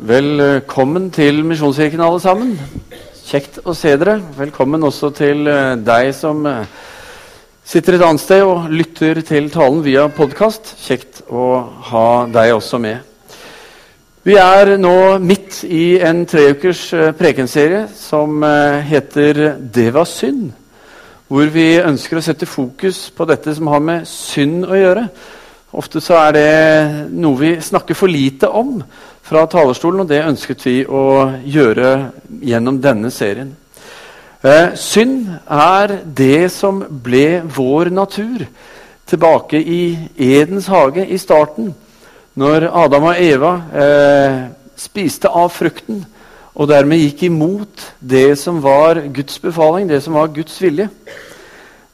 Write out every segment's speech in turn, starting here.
Velkommen til Misjonskirken, alle sammen. Kjekt å se dere. Velkommen også til eh, deg som eh, sitter et annet sted og lytter til talen via podkast. Kjekt å ha deg også med. Vi er nå midt i en treukers eh, prekenserie som heter 'Det var synd', hvor vi ønsker å sette fokus på dette som har med synd å gjøre. Ofte så er det noe vi snakker for lite om fra talerstolen, og det ønsket vi å gjøre gjennom denne serien. Eh, synd er det som ble vår natur tilbake i Edens hage i starten, når Adam og Eva eh, spiste av frukten og dermed gikk imot det som var Guds befaling, det som var Guds vilje.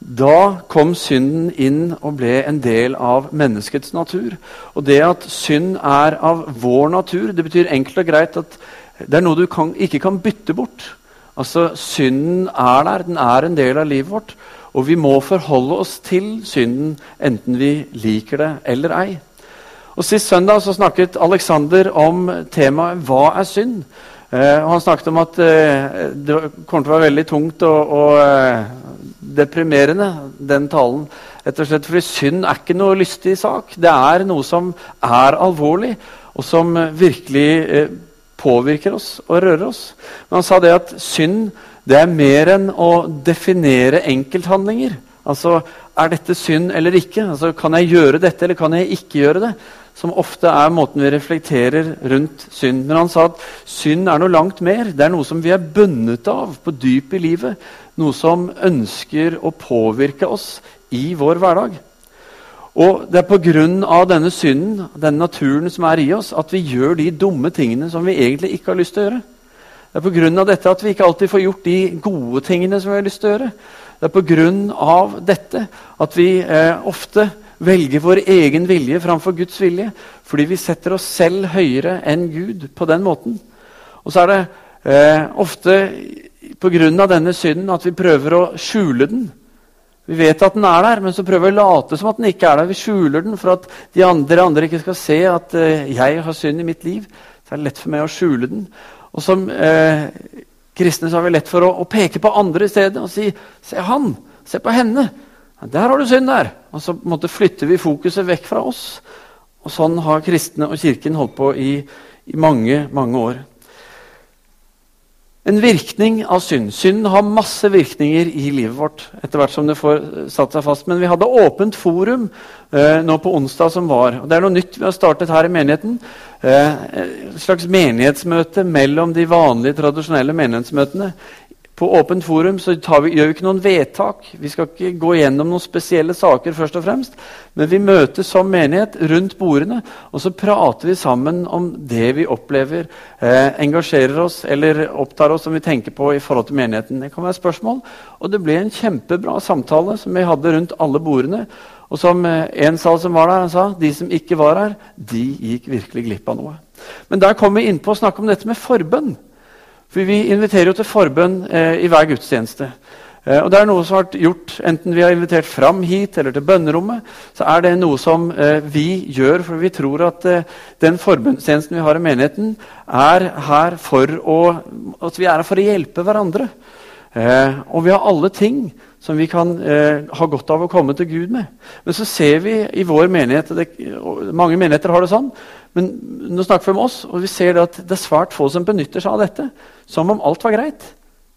Da kom synden inn og ble en del av menneskets natur. Og det at synd er av vår natur, det betyr enkelt og greit at det er noe du kan, ikke kan bytte bort. Altså, Synden er der, den er en del av livet vårt. Og vi må forholde oss til synden, enten vi liker det eller ei. Og Sist søndag så snakket Alexander om temaet 'Hva er synd?' Og han snakket om at uh, det kommer til å være veldig tungt og, og uh, deprimerende, den talen. Rett og fordi synd er ikke noe lystig sak. Det er noe som er alvorlig, og som virkelig påvirker oss og rører oss. Men han sa det at synd det er mer enn å definere enkelthandlinger. Altså, Er dette synd eller ikke? Altså, Kan jeg gjøre dette, eller kan jeg ikke gjøre det? Som ofte er måten vi reflekterer rundt synd. Men han sa at synd er noe langt mer. Det er noe som vi er bundet av på dypet i livet. Noe som ønsker å påvirke oss i vår hverdag. Og det er pga. denne synden, denne naturen som er i oss, at vi gjør de dumme tingene som vi egentlig ikke har lyst til å gjøre. Det er pga. dette at vi ikke alltid får gjort de gode tingene som vi har lyst til å gjøre. Det er pga. dette at vi eh, ofte velger vår egen vilje framfor Guds vilje fordi vi setter oss selv høyere enn Gud på den måten. Og så er det eh, ofte pga. denne synden at vi prøver å skjule den. Vi vet at den er der, men så prøver vi å late som at den ikke er der. Vi skjuler den for at de andre, andre ikke skal se at eh, jeg har synd i mitt liv. Så er det lett for meg å skjule den. Og som eh, kristne har vi lett for å, å peke på andre i stedet og si 'Se han! Se på henne!' 'Der har du synd der!' Og så måte, flytter vi fokuset vekk fra oss. Og Sånn har kristne og Kirken holdt på i, i mange, mange år. En virkning av synd. Synd har masse virkninger i livet vårt. etter hvert som det får satt seg fast. Men vi hadde åpent forum eh, nå på onsdag som var. og Det er noe nytt vi har startet her i menigheten. Eh, et slags menighetsmøte mellom de vanlige, tradisjonelle menighetsmøtene. På åpent forum så vi, gjør vi ikke noen vedtak. Vi skal ikke gå gjennom noen spesielle saker. først og fremst, Men vi møtes som menighet rundt bordene, og så prater vi sammen om det vi opplever, eh, engasjerer oss eller opptar oss som vi tenker på i forhold til menigheten. Det kan være spørsmål. Og det ble en kjempebra samtale som vi hadde rundt alle bordene. Og som eh, en sa som var der, han sa de som ikke var her, de gikk virkelig glipp av noe. Men der kom vi innpå å snakke om dette med forbønn. For Vi inviterer jo til forbønn eh, i hver gudstjeneste. Eh, og det er noe som har vært gjort, Enten vi har invitert fram hit eller til bønnerommet, så er det noe som eh, vi gjør for vi tror at eh, den forbønnstjenesten vi har i menigheten, er her for å, at vi er her for å hjelpe hverandre. Eh, og vi har alle ting som vi kan eh, ha godt av å komme til Gud med. Men så ser vi i vår menighet det, Mange menigheter har det sånn. Men nå snakker vi om oss, og vi ser det at det er svært få som benytter seg av dette. Som om alt var greit.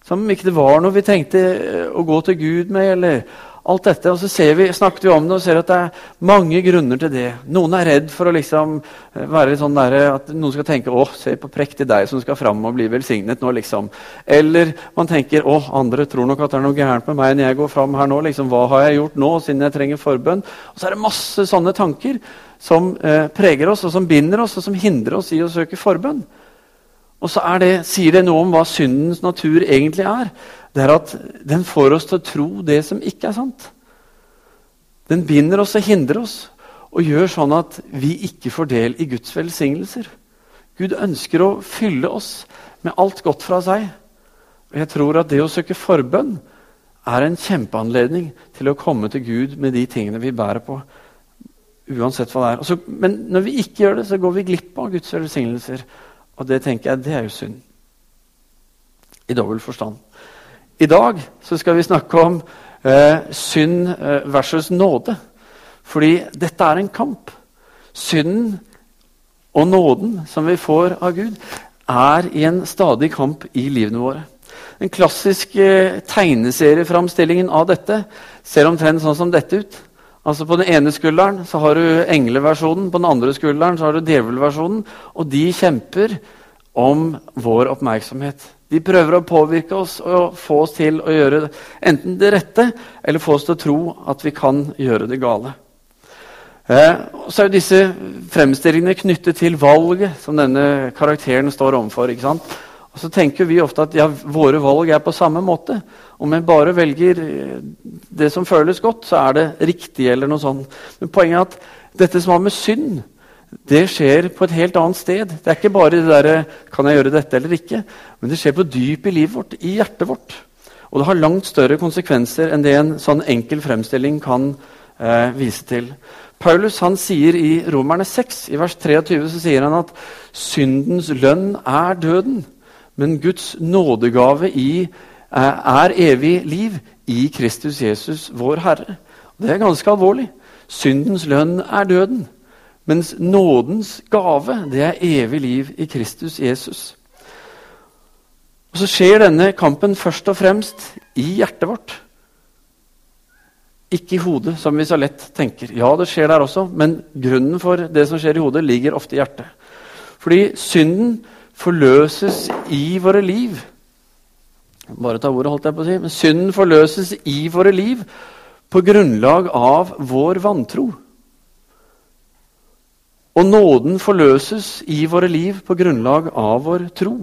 Som om ikke det var noe vi trengte eh, å gå til Gud med. eller alt dette, og så vi, snakket vi om det og ser at det er mange grunner til det. Noen er redd for å liksom være litt sånn der, at noen skal tenke 'Å, se på prektig deg som skal fram og bli velsignet nå'. liksom. Eller man tenker 'Å, andre tror nok at det er noe gærent med meg når jeg går fram her nå'. liksom, 'Hva har jeg gjort nå, siden jeg trenger forbønn?' Og så er det masse sånne tanker som eh, preger oss, og som binder oss, og som hindrer oss i å søke forbønn. Og så det, sier det noe om hva syndens natur egentlig er. Det er at den får oss til å tro det som ikke er sant. Den binder oss og hindrer oss og gjør sånn at vi ikke får del i Guds velsignelser. Gud ønsker å fylle oss med alt godt fra seg. Og jeg tror at det å søke forbønn er en kjempeanledning til å komme til Gud med de tingene vi bærer på. uansett hva det er. Altså, men når vi ikke gjør det, så går vi glipp av Guds velsignelser Og det tenker jeg, det er jo synd. I dobbel forstand. I dag skal vi snakke om eh, synd eh, versus nåde. Fordi dette er en kamp. Synden og nåden som vi får av Gud, er i en stadig kamp i livene våre. Den klassiske eh, tegneserieframstillingen av dette ser omtrent sånn som dette ut. Altså På den ene skulderen så har du engleversjonen, på den andre skulderen så har du djevelversjonen. Og de kjemper om vår oppmerksomhet. De prøver å påvirke oss og få oss til å gjøre enten det rette eller få oss til å tro at vi kan gjøre det gale. Eh, så er jo disse fremstillingene knyttet til valget som denne karakteren står overfor. ikke? Og så tenker vi ofte at ja, våre valg er på samme måte. Om en bare velger eh, det som føles godt, så er det riktig. eller noe sånt. Men poenget er at dette som har med synd det skjer på et helt annet sted. Det er ikke bare det der, kan jeg gjøre dette eller ikke, men det skjer på dyp i livet vårt, i hjertet vårt. Og det har langt større konsekvenser enn det en sånn enkel fremstilling kan eh, vise til. Paulus han sier i Romerne 6, i vers 23, så sier han at syndens lønn er døden. Men Guds nådegave i, eh, er evig liv i Kristus Jesus, vår Herre. Det er ganske alvorlig. Syndens lønn er døden. Mens nådens gave, det er evig liv i Kristus Jesus. Og Så skjer denne kampen først og fremst i hjertet vårt. Ikke i hodet, som vi så lett tenker. Ja, det skjer der også, men grunnen for det som skjer i hodet, ligger ofte i hjertet. Fordi synden forløses i våre liv. Bare ta ordet, holdt jeg på å si. Men synden forløses i våre liv på grunnlag av vår vantro. Og nåden forløses i våre liv på grunnlag av vår tro.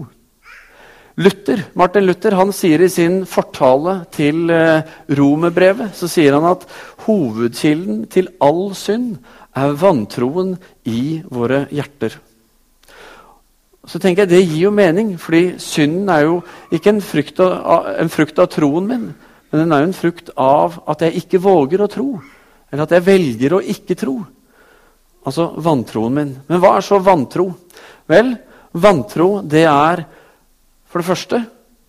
Luther, Martin Luther han sier i sin fortale til eh, romerbrevet så sier han at hovedkilden til all synd er vantroen i våre hjerter så tenker jeg Det gir jo mening, fordi synden er jo ikke en frukt av, en frukt av troen min, men den er jo en frukt av at jeg ikke våger å tro. Eller at jeg velger å ikke tro. Altså vantroen min. Men hva er så vantro? Vel, vantro det er for det første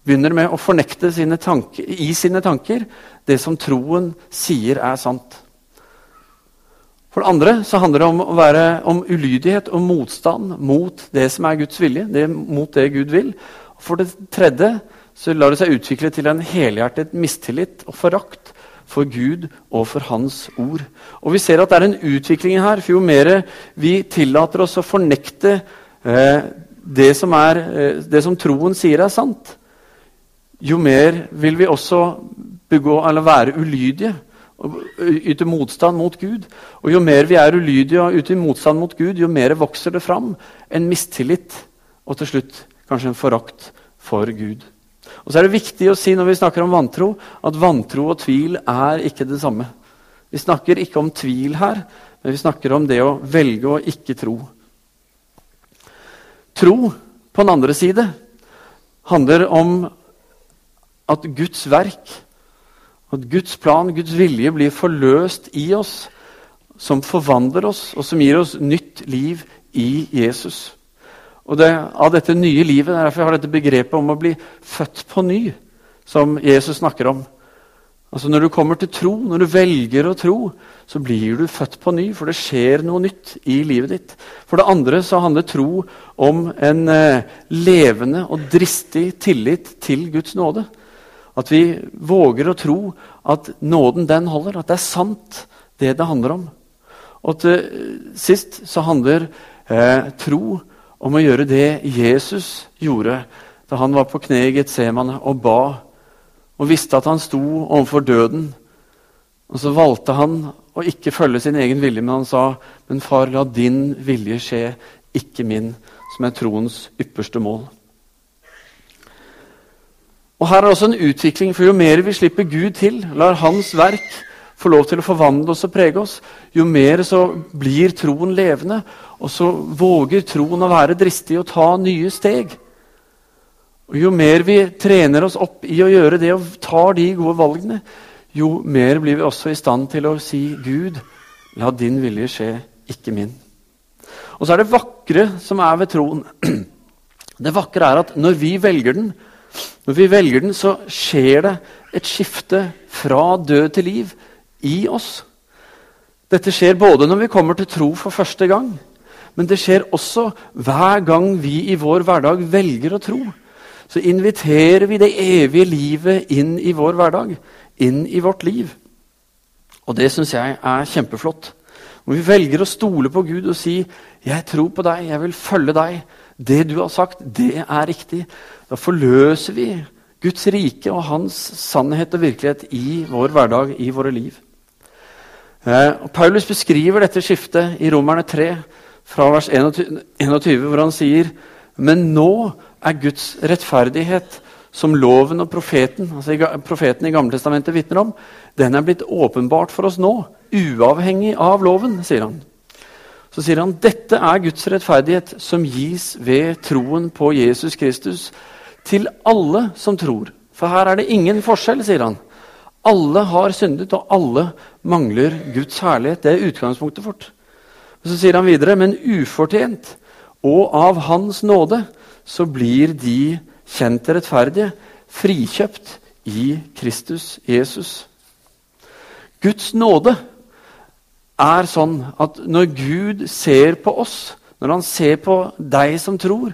begynner med å fornekte sine tanker, i sine tanker det som troen sier er sant. For det andre så handler det om, å være, om ulydighet og motstand mot det som er Guds vilje. Det, mot det Gud vil. For det tredje så lar det seg utvikle til en helhjertet mistillit og forakt for Gud og for Hans ord. Og Vi ser at det er en utvikling her. for Jo mer vi tillater oss å fornekte eh, det, som er, eh, det som troen sier er sant, jo mer vil vi også begå, være ulydige og yte motstand mot Gud. Og Jo mer vi er ulydige og yter motstand mot Gud, jo mer vokser det fram en mistillit og til slutt kanskje en forakt for Gud. Og så er det viktig å si når vi snakker om vantro, at vantro og tvil er ikke det samme. Vi snakker ikke om tvil her, men vi snakker om det å velge å ikke tro. Tro, på den andre side, handler om at Guds verk at Guds plan, Guds vilje, blir forløst i oss, som forvandler oss, og som gir oss nytt liv i Jesus. Og det, Av dette nye livet, derfor jeg har dette begrepet om å bli født på ny, som Jesus snakker om. Altså Når du kommer til tro, når du velger å tro, så blir du født på ny, for det skjer noe nytt i livet ditt. For det andre så handler tro om en eh, levende og dristig tillit til Guds nåde. At vi våger å tro at nåden, den holder. At det er sant, det det handler om. Og til sist så handler eh, tro om å gjøre det Jesus gjorde da han var på kne i Getsemane og ba og visste at han sto overfor døden. Og så valgte han å ikke følge sin egen vilje, men han sa, 'Men far, la din vilje skje, ikke min', som er troens ypperste mål. Og Her er også en utvikling, for jo mer vi slipper Gud til, lar Hans verk få lov til å forvandle oss og prege oss, jo mer så blir troen levende. Og så våger troen å være dristig og ta nye steg. Og Jo mer vi trener oss opp i å gjøre det og tar de gode valgene, jo mer blir vi også i stand til å si, 'Gud, la din vilje skje, ikke min'. Og så er det vakre som er ved troen. Det vakre er at når vi velger den, når vi velger den, så skjer det et skifte fra død til liv i oss. Dette skjer både når vi kommer til tro for første gang, men det skjer også hver gang vi i vår hverdag velger å tro. Så inviterer vi det evige livet inn i vår hverdag, inn i vårt liv. Og det syns jeg er kjempeflott. Når vi velger å stole på Gud og si 'Jeg tror på deg, jeg vil følge deg', det du har sagt, det er riktig. Da forløser vi Guds rike og hans sannhet og virkelighet i vår hverdag, i våre liv. Eh, Paulus beskriver dette skiftet i Romerne 3, fra vers 21, 21, hvor han sier Men nå er Guds rettferdighet, som loven og profeten, altså profeten i Gamle Testamentet vitner om, den er blitt åpenbart for oss nå, uavhengig av loven, sier han. Så sier han dette er Guds rettferdighet, som gis ved troen på Jesus Kristus til alle som tror. For her er det ingen forskjell, sier han. Alle har syndet, og alle mangler Guds herlighet. Det er utgangspunktet vårt. Og så sier han videre, men ufortjent og av Hans nåde så blir de kjent rettferdige, frikjøpt i Kristus Jesus. Guds nåde er sånn at når Gud ser på oss, når han ser på deg som tror,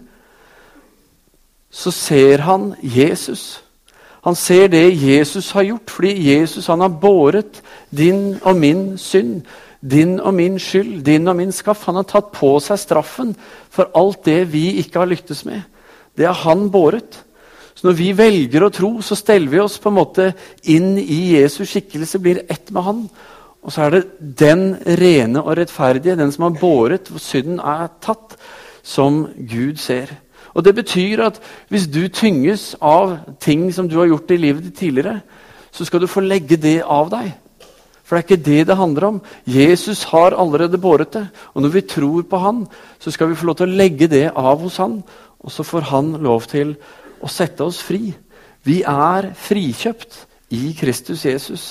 så ser han Jesus. Han ser det Jesus har gjort, fordi Jesus han har båret din og min synd. Din og min skyld, din og min skaff. Han har tatt på seg straffen for alt det vi ikke har lyktes med. Det har han båret. Så når vi velger å tro, så steller vi oss på en måte inn i Jesus skikkelse, blir ett med han. Og så er det den rene og rettferdige, den som har båret, hvor synden er tatt, som Gud ser. Og Det betyr at hvis du tynges av ting som du har gjort i livet ditt tidligere, så skal du få legge det av deg. For det er ikke det det handler om. Jesus har allerede båret det. Og når vi tror på han, så skal vi få lov til å legge det av hos han. Og så får han lov til å sette oss fri. Vi er frikjøpt i Kristus Jesus.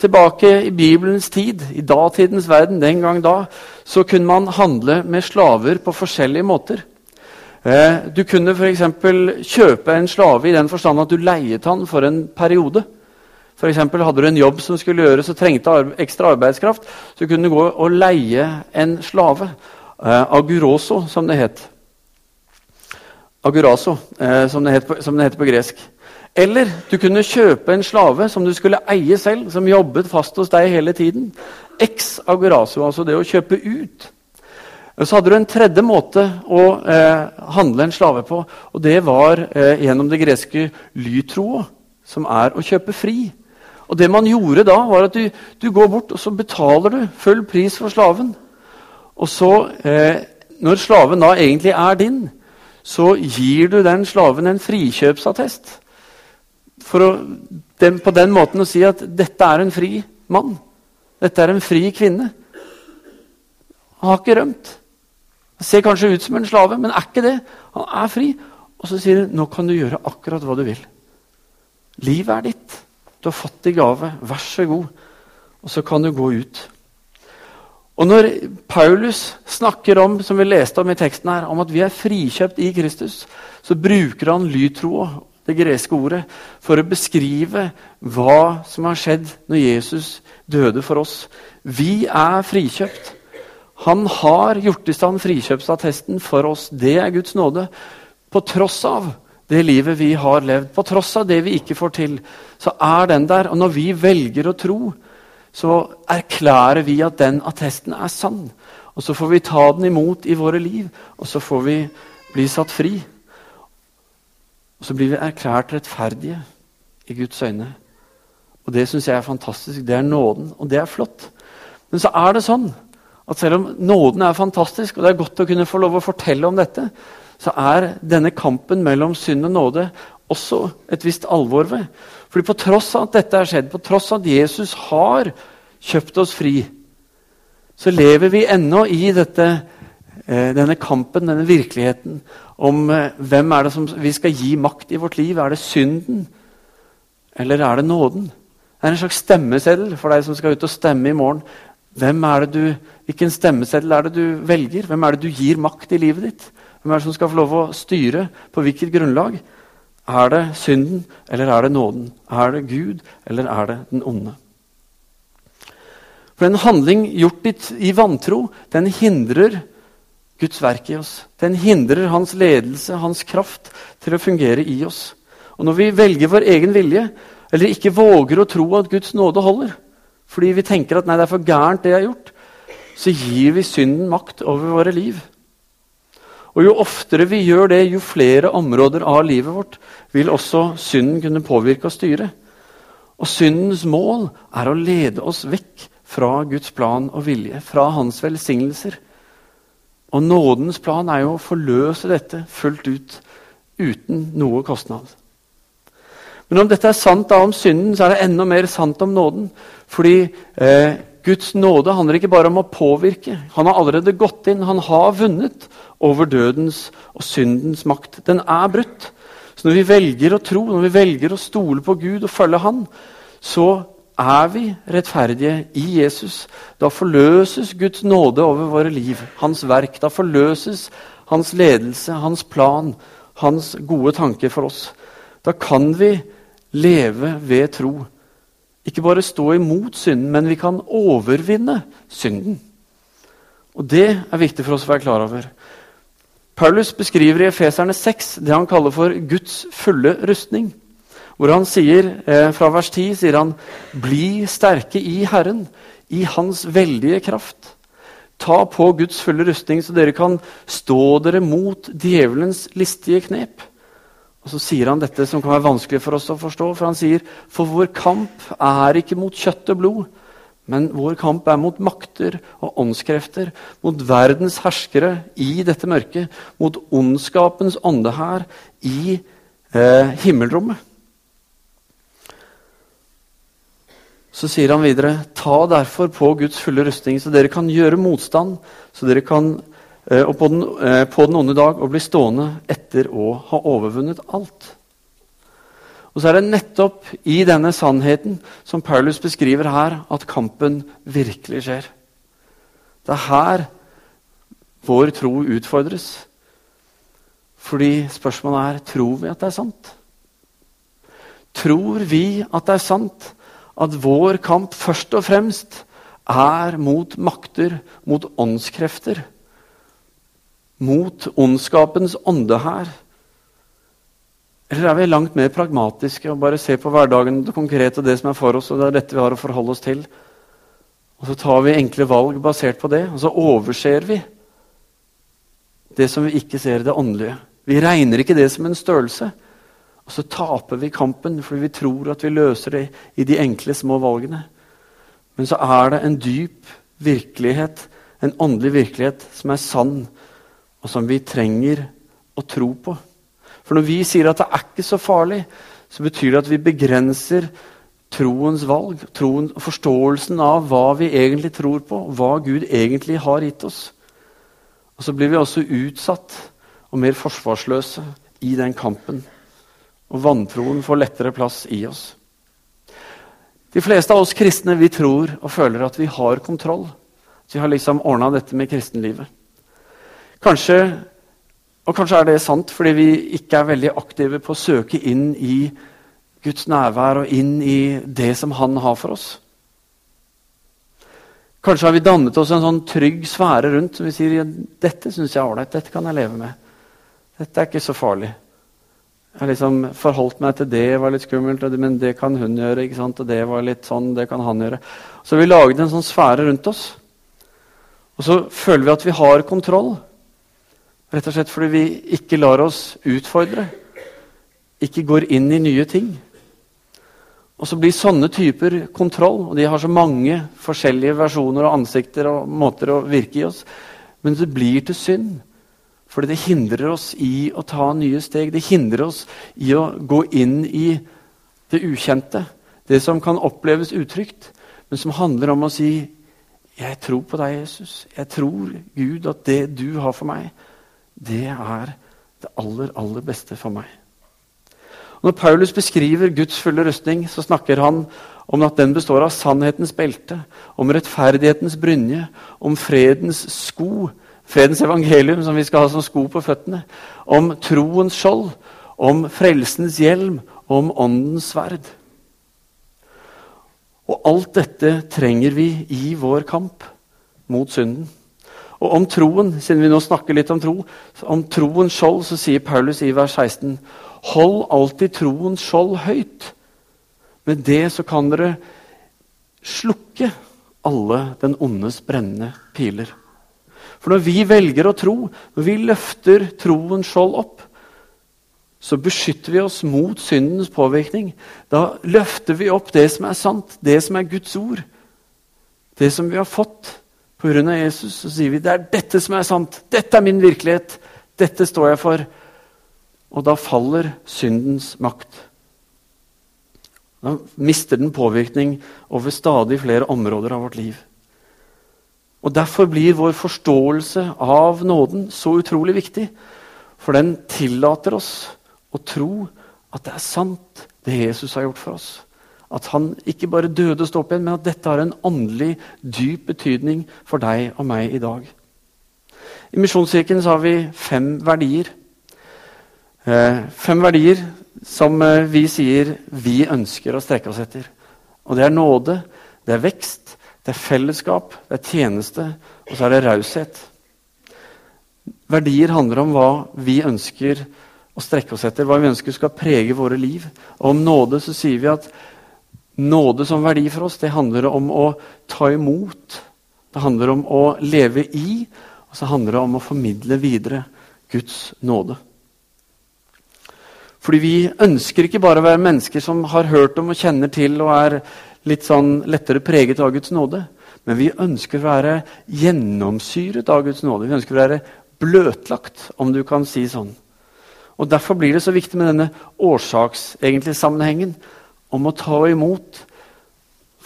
Tilbake i Bibelens tid, i datidens verden, den gang da, så kunne man handle med slaver på forskjellige måter. Eh, du kunne f.eks. kjøpe en slave i den forstand at du leiet han for en periode. For eksempel, hadde du en jobb som skulle gjøres og trengte ekstra arbeidskraft, så kunne du gå og leie en slave. Eh, aguroso, som det het. Aguraso, eh, som, det het på, som det heter på gresk. Eller du kunne kjøpe en slave som du skulle eie selv, som jobbet fast hos deg hele tiden. Ex aguraso, altså det å kjøpe ut. Så hadde du en tredje måte å eh, handle en slave på, og det var eh, gjennom det greske lytroa, som er å kjøpe fri. Og det man gjorde da, var at du, du går bort og så betaler du full pris for slaven. Og så, eh, når slaven da egentlig er din, så gir du den slaven en frikjøpsattest. For å, den, på den måten å si at dette er en fri mann. Dette er en fri kvinne. Han har ikke rømt. Han ser kanskje ut som en slave, men er ikke det. Han er fri. Og så sier han nå kan du gjøre akkurat hva du vil. Livet er ditt. Du har fått i gave. Vær så god. Og så kan du gå ut. Og når Paulus snakker om som vi leste om i teksten her, om at vi er frikjøpt i Kristus, så bruker han lytroa, det greske ordet, for å beskrive hva som har skjedd når Jesus døde for oss. Vi er frikjøpt. Han har gjort i stand frikjøpsattesten for oss. Det er Guds nåde. På tross av det livet vi har levd, på tross av det vi ikke får til, så er den der. Og når vi velger å tro, så erklærer vi at den attesten er sann. Og så får vi ta den imot i våre liv, og så får vi bli satt fri. Og så blir vi erklært rettferdige i Guds øyne. Og det syns jeg er fantastisk. Det er nåden, og det er flott. Men så er det sånn at selv om nåden er fantastisk, og det er godt å kunne få lov å fortelle om dette, så er denne kampen mellom synd og nåde også et visst alvor ved. Fordi på tross av at dette er skjedd, på tross av at Jesus har kjøpt oss fri, så lever vi ennå i dette, eh, denne kampen, denne virkeligheten, om eh, hvem er det som vi skal gi makt i vårt liv. Er det synden, eller er det nåden? Det er en slags stemmeseddel for deg som skal ut og stemme i morgen. Hvem er det du, Hvilken stemmeseddel er det du velger? Hvem er det du gir makt i livet ditt? Hvem er det som skal få lov å styre? På hvilket grunnlag? Er det synden, eller er det nåden? Er det Gud, eller er det den onde? For en handling gjort i vantro, den hindrer Guds verk i oss. Den hindrer hans ledelse, hans kraft, til å fungere i oss. Og når vi velger vår egen vilje, eller ikke våger å tro at Guds nåde holder, fordi vi tenker at nei, det er for gærent, det jeg har gjort, så gir vi synden makt over våre liv. Og Jo oftere vi gjør det, jo flere områder av livet vårt vil også synden kunne påvirke og styre. Og syndens mål er å lede oss vekk fra Guds plan og vilje, fra hans velsignelser. Og nådens plan er jo å forløse dette fullt ut, uten noe kostnad. Men om dette er sant da om synden, så er det enda mer sant om nåden. Fordi eh, Guds nåde handler ikke bare om å påvirke. Han har allerede gått inn. Han har vunnet over dødens og syndens makt. Den er brutt. Så når vi velger å tro, når vi velger å stole på Gud og følge Han, så er vi rettferdige i Jesus. Da forløses Guds nåde over våre liv, hans verk. Da forløses hans ledelse, hans plan, hans gode tanker for oss. Da kan vi leve ved tro. Ikke bare stå imot synden, men vi kan overvinne synden. Og Det er viktig for oss å være klar over. Paulus beskriver i Efeserne 6 det han kaller for Guds fulle rustning. Hvor han sier, eh, Fra vers 10 sier han, 'Bli sterke i Herren, i Hans veldige kraft'. Ta på Guds fulle rustning, så dere kan stå dere mot djevelens listige knep. Og Så sier han dette som kan være vanskelig for oss å forstå. For han sier for vår kamp er ikke mot kjøtt og blod, men vår kamp er mot makter og åndskrefter, mot verdens herskere i dette mørket, mot ondskapens ånde her i eh, himmelrommet. Så sier han videre.: Ta derfor på Guds fulle rustning, så dere kan gjøre motstand, så dere kan og på den, eh, på den onde dag og bli stående etter å ha overvunnet alt. Og så er det nettopp i denne sannheten som Paulus beskriver her, at kampen virkelig skjer. Det er her vår tro utfordres. Fordi spørsmålet er tror vi at det er sant. Tror vi at det er sant at vår kamp først og fremst er mot makter, mot åndskrefter? Mot ondskapens ånde her? Eller er vi langt mer pragmatiske og bare ser på hverdagen det konkrete, det som er for oss, og det er dette vi har å forholde oss til? Og så tar vi enkle valg basert på det, og så overser vi det som vi ikke ser det åndelige. Vi regner ikke det som en størrelse. Og så taper vi kampen fordi vi tror at vi løser det i de enkle, små valgene. Men så er det en dyp virkelighet, en åndelig virkelighet, som er sann, og som vi trenger å tro på. For når vi sier at det er ikke så farlig, så betyr det at vi begrenser troens valg, troen, forståelsen av hva vi egentlig tror på, hva Gud egentlig har gitt oss. Og så blir vi også utsatt og mer forsvarsløse i den kampen. Og vantroen får lettere plass i oss. De fleste av oss kristne vi tror og føler at vi har kontroll. Så vi har liksom ordna dette med kristenlivet. Kanskje, og kanskje er det sant fordi vi ikke er veldig aktive på å søke inn i Guds nærvær og inn i det som Han har for oss. Kanskje har vi dannet oss en sånn trygg sfære rundt som vi sier ja, dette synes jeg er ålreit, dette kan jeg leve med. Dette er ikke så farlig. Jeg har liksom forholdt meg til det var litt skummelt, men det kan hun gjøre. ikke sant? Og det var litt sånn, det kan han gjøre. Så vi laget en sånn sfære rundt oss. Og så føler vi at vi har kontroll. Rett og slett fordi vi ikke lar oss utfordre. Ikke går inn i nye ting. Og så blir sånne typer kontroll, og de har så mange forskjellige versjoner og ansikter og måter å virke i oss, men det blir til synd. Fordi det hindrer oss i å ta nye steg. Det hindrer oss i å gå inn i det ukjente. Det som kan oppleves utrygt, men som handler om å si 'Jeg tror på deg, Jesus. Jeg tror, Gud, at det du har for meg, det er det aller, aller beste for meg. Og når Paulus beskriver Guds fulle rustning, så snakker han om at den består av sannhetens belte, om rettferdighetens brynje, om fredens sko, fredens evangelium, som vi skal ha som sko på føttene. Om troens skjold, om frelsens hjelm, om åndens sverd. Og alt dette trenger vi i vår kamp mot synden. Og om troen, siden vi nå snakker litt om tro, om troens skjold, så sier Paulus i vers 16.: Hold alltid troens skjold høyt. Med det så kan dere slukke alle den ondes brennende piler. For når vi velger å tro, når vi løfter troens skjold opp, så beskytter vi oss mot syndens påvirkning. Da løfter vi opp det som er sant, det som er Guds ord. Det som vi har fått pga. Jesus. Så sier vi det er dette som er sant. Dette er min virkelighet. Dette står jeg for. Og da faller syndens makt. Da mister den påvirkning over stadig flere områder av vårt liv. Og Derfor blir vår forståelse av nåden så utrolig viktig. For den tillater oss å tro at det er sant, det Jesus har gjort for oss. At han ikke bare døde og sto opp igjen, men at dette har en åndelig, dyp betydning for deg og meg i dag. I Misjonskirken har vi fem verdier. Eh, fem verdier som eh, vi sier vi ønsker å strekke oss etter. Og det er nåde, det er vekst, det er fellesskap, det er tjeneste, og så er det raushet. Verdier handler om hva vi ønsker å strekke oss etter, hva vi ønsker skal prege våre liv. Og om nåde så sier vi at nåde som verdi for oss, det handler om å ta imot. Det handler om å leve i, og så handler det om å formidle videre Guds nåde. Fordi vi ønsker ikke bare å være mennesker som har hørt om og kjenner til og er litt sånn lettere preget av Guds nåde. Men vi ønsker å være gjennomsyret av Guds nåde. Vi ønsker å være bløtlagt, om du kan si sånn. Og Derfor blir det så viktig med denne årsakssammenhengen om å ta imot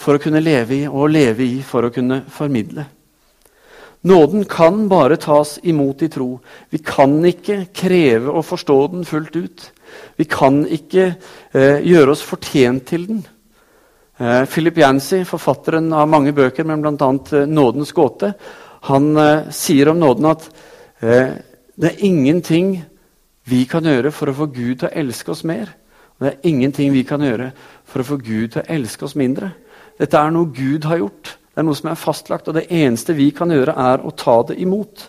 for å kunne leve i, og leve i for å kunne formidle. Nåden kan bare tas imot i tro. Vi kan ikke kreve å forstå den fullt ut. Vi kan ikke eh, gjøre oss fortjent til den. Eh, Philip Yancy, forfatteren av mange bøker, men bl.a. Eh, 'Nådens gåte', han eh, sier om nåden at eh, det er ingenting vi kan gjøre for å få Gud til å elske oss mer. Det er ingenting vi kan gjøre for å få Gud til å elske oss mindre. Dette er noe Gud har gjort. Det er noe som er fastlagt, og det eneste vi kan gjøre, er å ta det imot.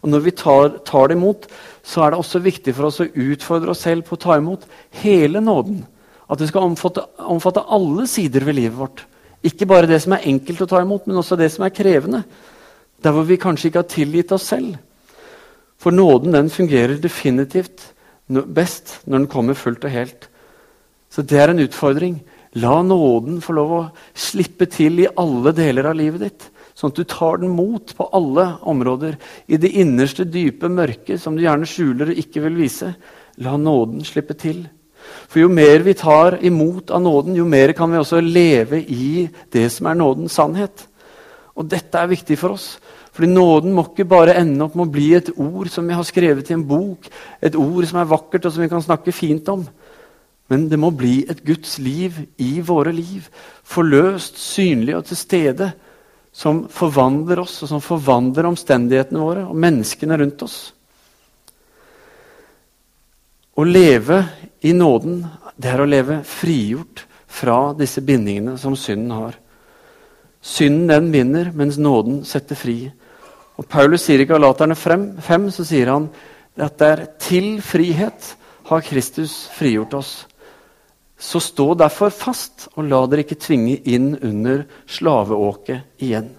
Og når vi tar, tar det imot, så er det også viktig for oss å utfordre oss selv på å ta imot hele nåden. At det skal omfatte, omfatte alle sider ved livet vårt. Ikke bare det som er enkelt å ta imot, men også det som er krevende. Der hvor vi kanskje ikke har tilgitt oss selv. For nåden den fungerer definitivt best når den kommer fullt og helt. Så det er en utfordring. La nåden få lov å slippe til i alle deler av livet ditt. Sånn at du tar den mot på alle områder. I det innerste, dype mørket som du gjerne skjuler og ikke vil vise. La nåden slippe til. For jo mer vi tar imot av nåden, jo mer kan vi også leve i det som er nådens sannhet. Og dette er viktig for oss. Fordi nåden må ikke bare ende opp med å bli et ord som vi har skrevet i en bok, et ord som er vakkert og som vi kan snakke fint om. Men det må bli et Guds liv i våre liv. Forløst, synlig og til stede. Som forvandler oss, og som forvandler omstendighetene våre og menneskene rundt oss. Å leve i nåden, det er å leve frigjort fra disse bindingene som synden har. Synden den binder, mens nåden setter fri. Og Paulus sier i Galaterne 5, så sier han at det er til frihet har Kristus frigjort oss. Så stå derfor fast, og la dere ikke tvinge inn under slaveåket igjen.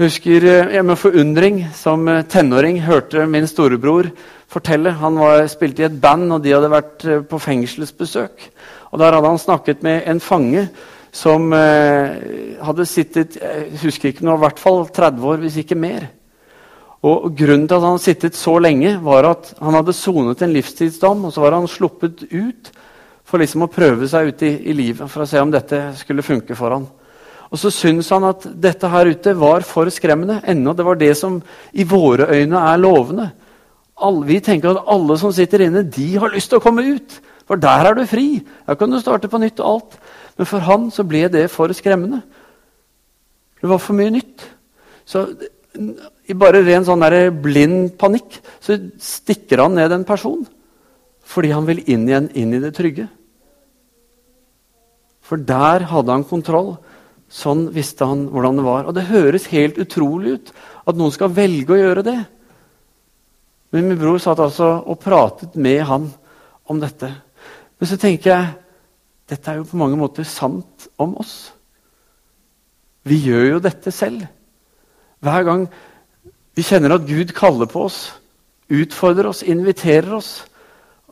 Jeg husker eh, jeg med forundring som eh, tenåring hørte min storebror fortelle. Han var, spilte i et band, og de hadde vært eh, på fengselsbesøk. Og Der hadde han snakket med en fange som eh, hadde sittet jeg husker ikke noe, i hvert fall 30 år, hvis ikke mer. Og Grunnen til at han hadde sittet så lenge, var at han hadde sonet en livstidsdom. og Så var han sluppet ut for liksom å prøve seg ute i, i, livet for å se om dette skulle funke for han. Og så syns han at dette her ute var for skremmende. Ennå det var det som i våre øyne er lovende. All, vi tenker at alle som sitter inne, de har lyst til å komme ut. For der er du fri. Der kan du starte på nytt og alt. Men for han så ble det for skremmende. Det var for mye nytt. Så i bare ren sånn der blind panikk så stikker han ned en person. Fordi han vil inn igjen, inn i det trygge. For der hadde han kontroll. Sånn visste han hvordan det var. Og det høres helt utrolig ut at noen skal velge å gjøre det. Men min bror satt altså og pratet med han om dette. Men så tenker jeg dette er jo på mange måter sant om oss. Vi gjør jo dette selv. Hver gang vi kjenner at Gud kaller på oss, utfordrer oss, inviterer oss,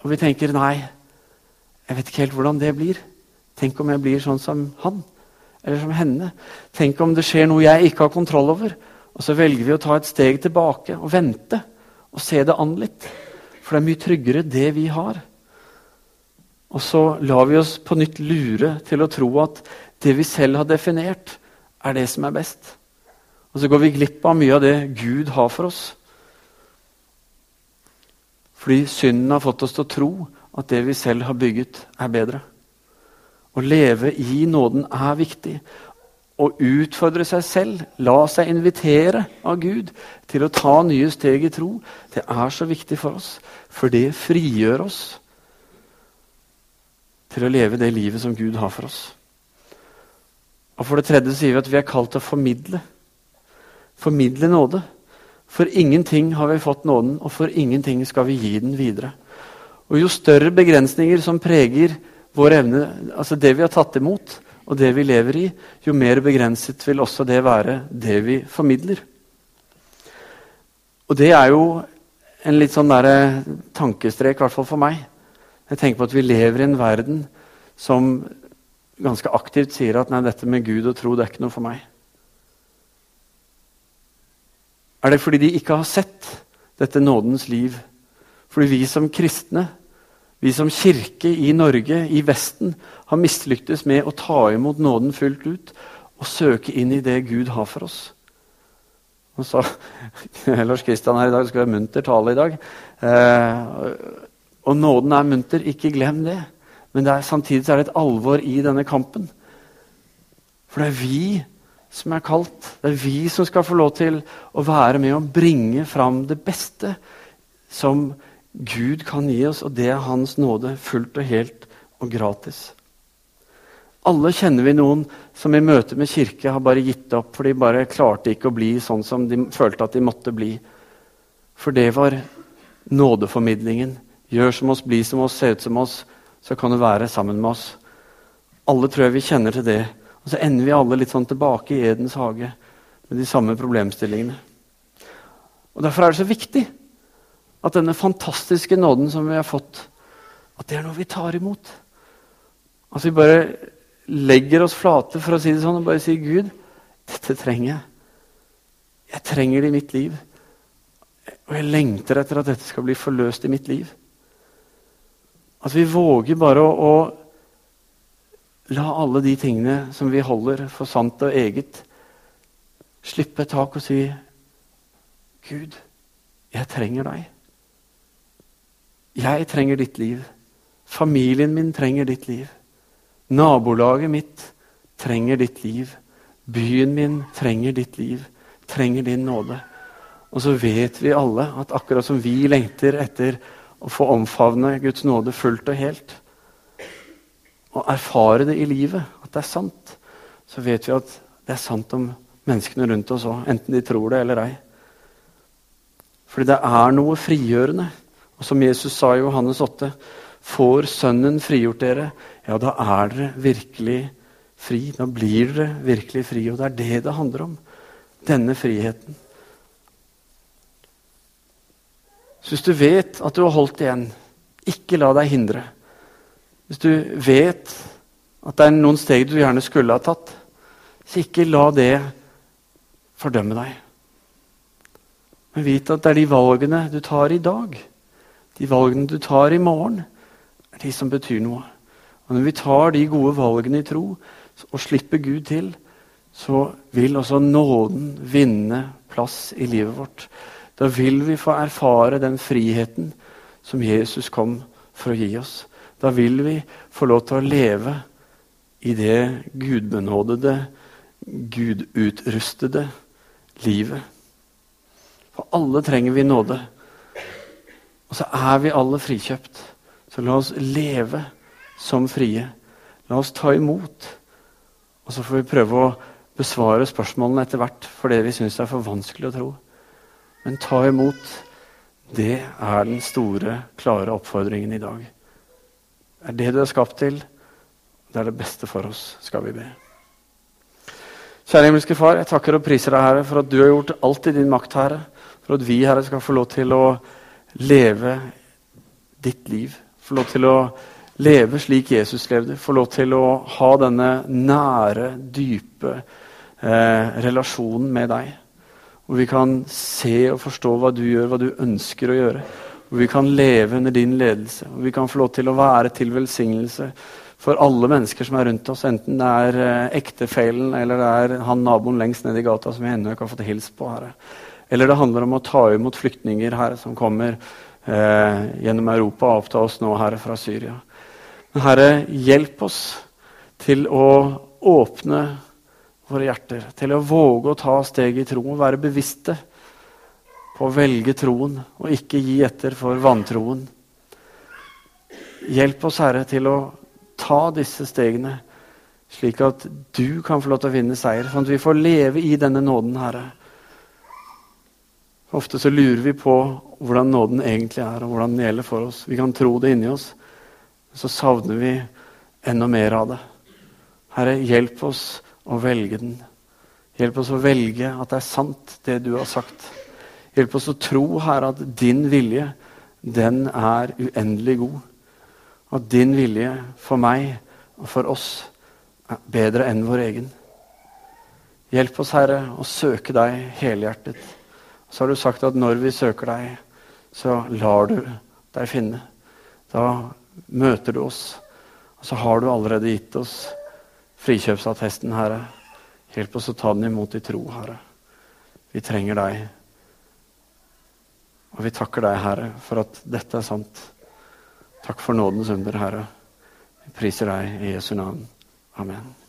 og vi tenker 'nei, jeg vet ikke helt hvordan det blir'. Tenk om jeg blir sånn som han eller som henne. Tenk om det skjer noe jeg ikke har kontroll over. Og så velger vi å ta et steg tilbake og vente og se det an litt. For det er mye tryggere, det vi har. Og så lar vi oss på nytt lure til å tro at det vi selv har definert, er det som er best. Og så går vi glipp av mye av det Gud har for oss. Fordi synden har fått oss til å tro at det vi selv har bygget, er bedre. Å leve i nåden er viktig. Å utfordre seg selv, la seg invitere av Gud til å ta nye steg i tro, det er så viktig for oss. For det frigjør oss til å leve det livet som Gud har for oss. Og For det tredje sier vi at vi er kalt til å formidle. Formidle nåde. For ingenting har vi fått nåden, og for ingenting skal vi gi den videre. Og Jo større begrensninger som preger vår evne, altså det vi har tatt imot, og det vi lever i, jo mer begrenset vil også det være, det vi formidler. Og det er jo en litt sånn der tankestrek, i hvert fall for meg. Jeg tenker på at vi lever i en verden som ganske aktivt sier at nei, dette med Gud og tro det er ikke noe for meg. Er det fordi de ikke har sett dette nådens liv? Fordi vi som kristne vi som kirke i Norge, i Vesten, har mislyktes med å ta imot nåden fullt ut og søke inn i det Gud har for oss. Og så, Lars Kristian her i dag skal være munter tale i dag. Eh, og nåden er munter, ikke glem det. Men det er, samtidig er det et alvor i denne kampen. For det er vi som er kalt. Det er vi som skal få lov til å være med og bringe fram det beste som Gud kan gi oss, og det er Hans nåde fullt og helt og gratis. Alle kjenner vi noen som i møte med kirke har bare gitt opp, for de bare klarte ikke å bli sånn som de følte at de måtte bli. For det var nådeformidlingen. Gjør som oss, bli som oss, se ut som oss, så kan du være sammen med oss. Alle tror jeg vi kjenner til det. Og så ender vi alle litt sånn tilbake i Edens hage med de samme problemstillingene. Og Derfor er det så viktig at denne fantastiske nåden som vi har fått, at det er noe vi tar imot. At vi bare legger oss flate for å si det sånn, og bare sier, 'Gud, dette trenger jeg. Jeg trenger det i mitt liv.' Og jeg lengter etter at dette skal bli forløst i mitt liv. At vi våger bare å, å la alle de tingene som vi holder for sant og eget, slippe tak og si, 'Gud, jeg trenger deg.' Jeg trenger ditt liv. Familien min trenger ditt liv. Nabolaget mitt trenger ditt liv. Byen min trenger ditt liv, trenger din nåde. Og så vet vi alle at akkurat som vi lengter etter å få omfavne Guds nåde fullt og helt, og erfare det i livet, at det er sant, så vet vi at det er sant om menneskene rundt oss òg, enten de tror det eller ei. Fordi det er noe frigjørende og som Jesus sa i Johannes 8.: Får Sønnen frigjort dere, ja, da er dere virkelig fri. Da blir dere virkelig fri. Og det er det det handler om. Denne friheten. Så hvis du vet at du har holdt igjen, ikke la deg hindre. Hvis du vet at det er noen steg du gjerne skulle ha tatt, så ikke la det fordømme deg. Men vit at det er de valgene du tar i dag, de valgene du tar i morgen, er de som betyr noe. Og Når vi tar de gode valgene i tro og slipper Gud til, så vil også nåden vinne plass i livet vårt. Da vil vi få erfare den friheten som Jesus kom for å gi oss. Da vil vi få lov til å leve i det gudbenådede, gudutrustede livet For alle trenger vi nåde. Og så er vi alle frikjøpt. Så la oss leve som frie. La oss ta imot. Og så får vi prøve å besvare spørsmålene etter hvert for det vi syns er for vanskelig å tro. Men ta imot. Det er den store, klare oppfordringen i dag. Det er det du er skapt til. Det er det beste for oss, skal vi be. Kjære himmelske Far, jeg takker og priser deg, Herre, for at du har gjort alt i din makt, Herre. For at vi, Herre, skal få lov til å leve ditt liv. Få lov til å leve slik Jesus levde. Få lov til å ha denne nære, dype eh, relasjonen med deg. Hvor vi kan se og forstå hva du gjør, hva du ønsker å gjøre. Hvor vi kan leve under din ledelse. Hvor vi kan få lov til å være til velsignelse for alle mennesker som er rundt oss, enten det er eh, ektefellen eller det er han naboen lengst ned i gata som vi ennå ikke har fått hilst på. Herre. Eller det handler om å ta imot flyktninger her som kommer eh, gjennom Europa og opp til oss nå, Herre, fra Syria. Men Herre, hjelp oss til å åpne våre hjerter, til å våge å ta steg i troen, være bevisste på å velge troen og ikke gi etter for vantroen. Hjelp oss, Herre, til å ta disse stegene, slik at du kan få lov til å vinne seier. Sånn at vi får leve i denne nåden, Herre. Ofte så lurer vi på hvordan nåden egentlig er, og hvordan den gjelder for oss. Vi kan tro det inni oss, men så savner vi enda mer av det. Herre, hjelp oss å velge den. Hjelp oss å velge at det er sant, det du har sagt. Hjelp oss å tro, Herre, at din vilje, den er uendelig god. At din vilje for meg og for oss er bedre enn vår egen. Hjelp oss, Herre, å søke deg helhjertet. Så har du sagt at når vi søker deg, så lar du deg finne. Da møter du oss. Og så har du allerede gitt oss frikjøpsattesten, Herre. Hjelp oss å ta den imot i tro, Herre. Vi trenger deg. Og vi takker deg, Herre, for at dette er sant. Takk for nådens under, Herre. Vi priser deg i Jesu navn. Amen.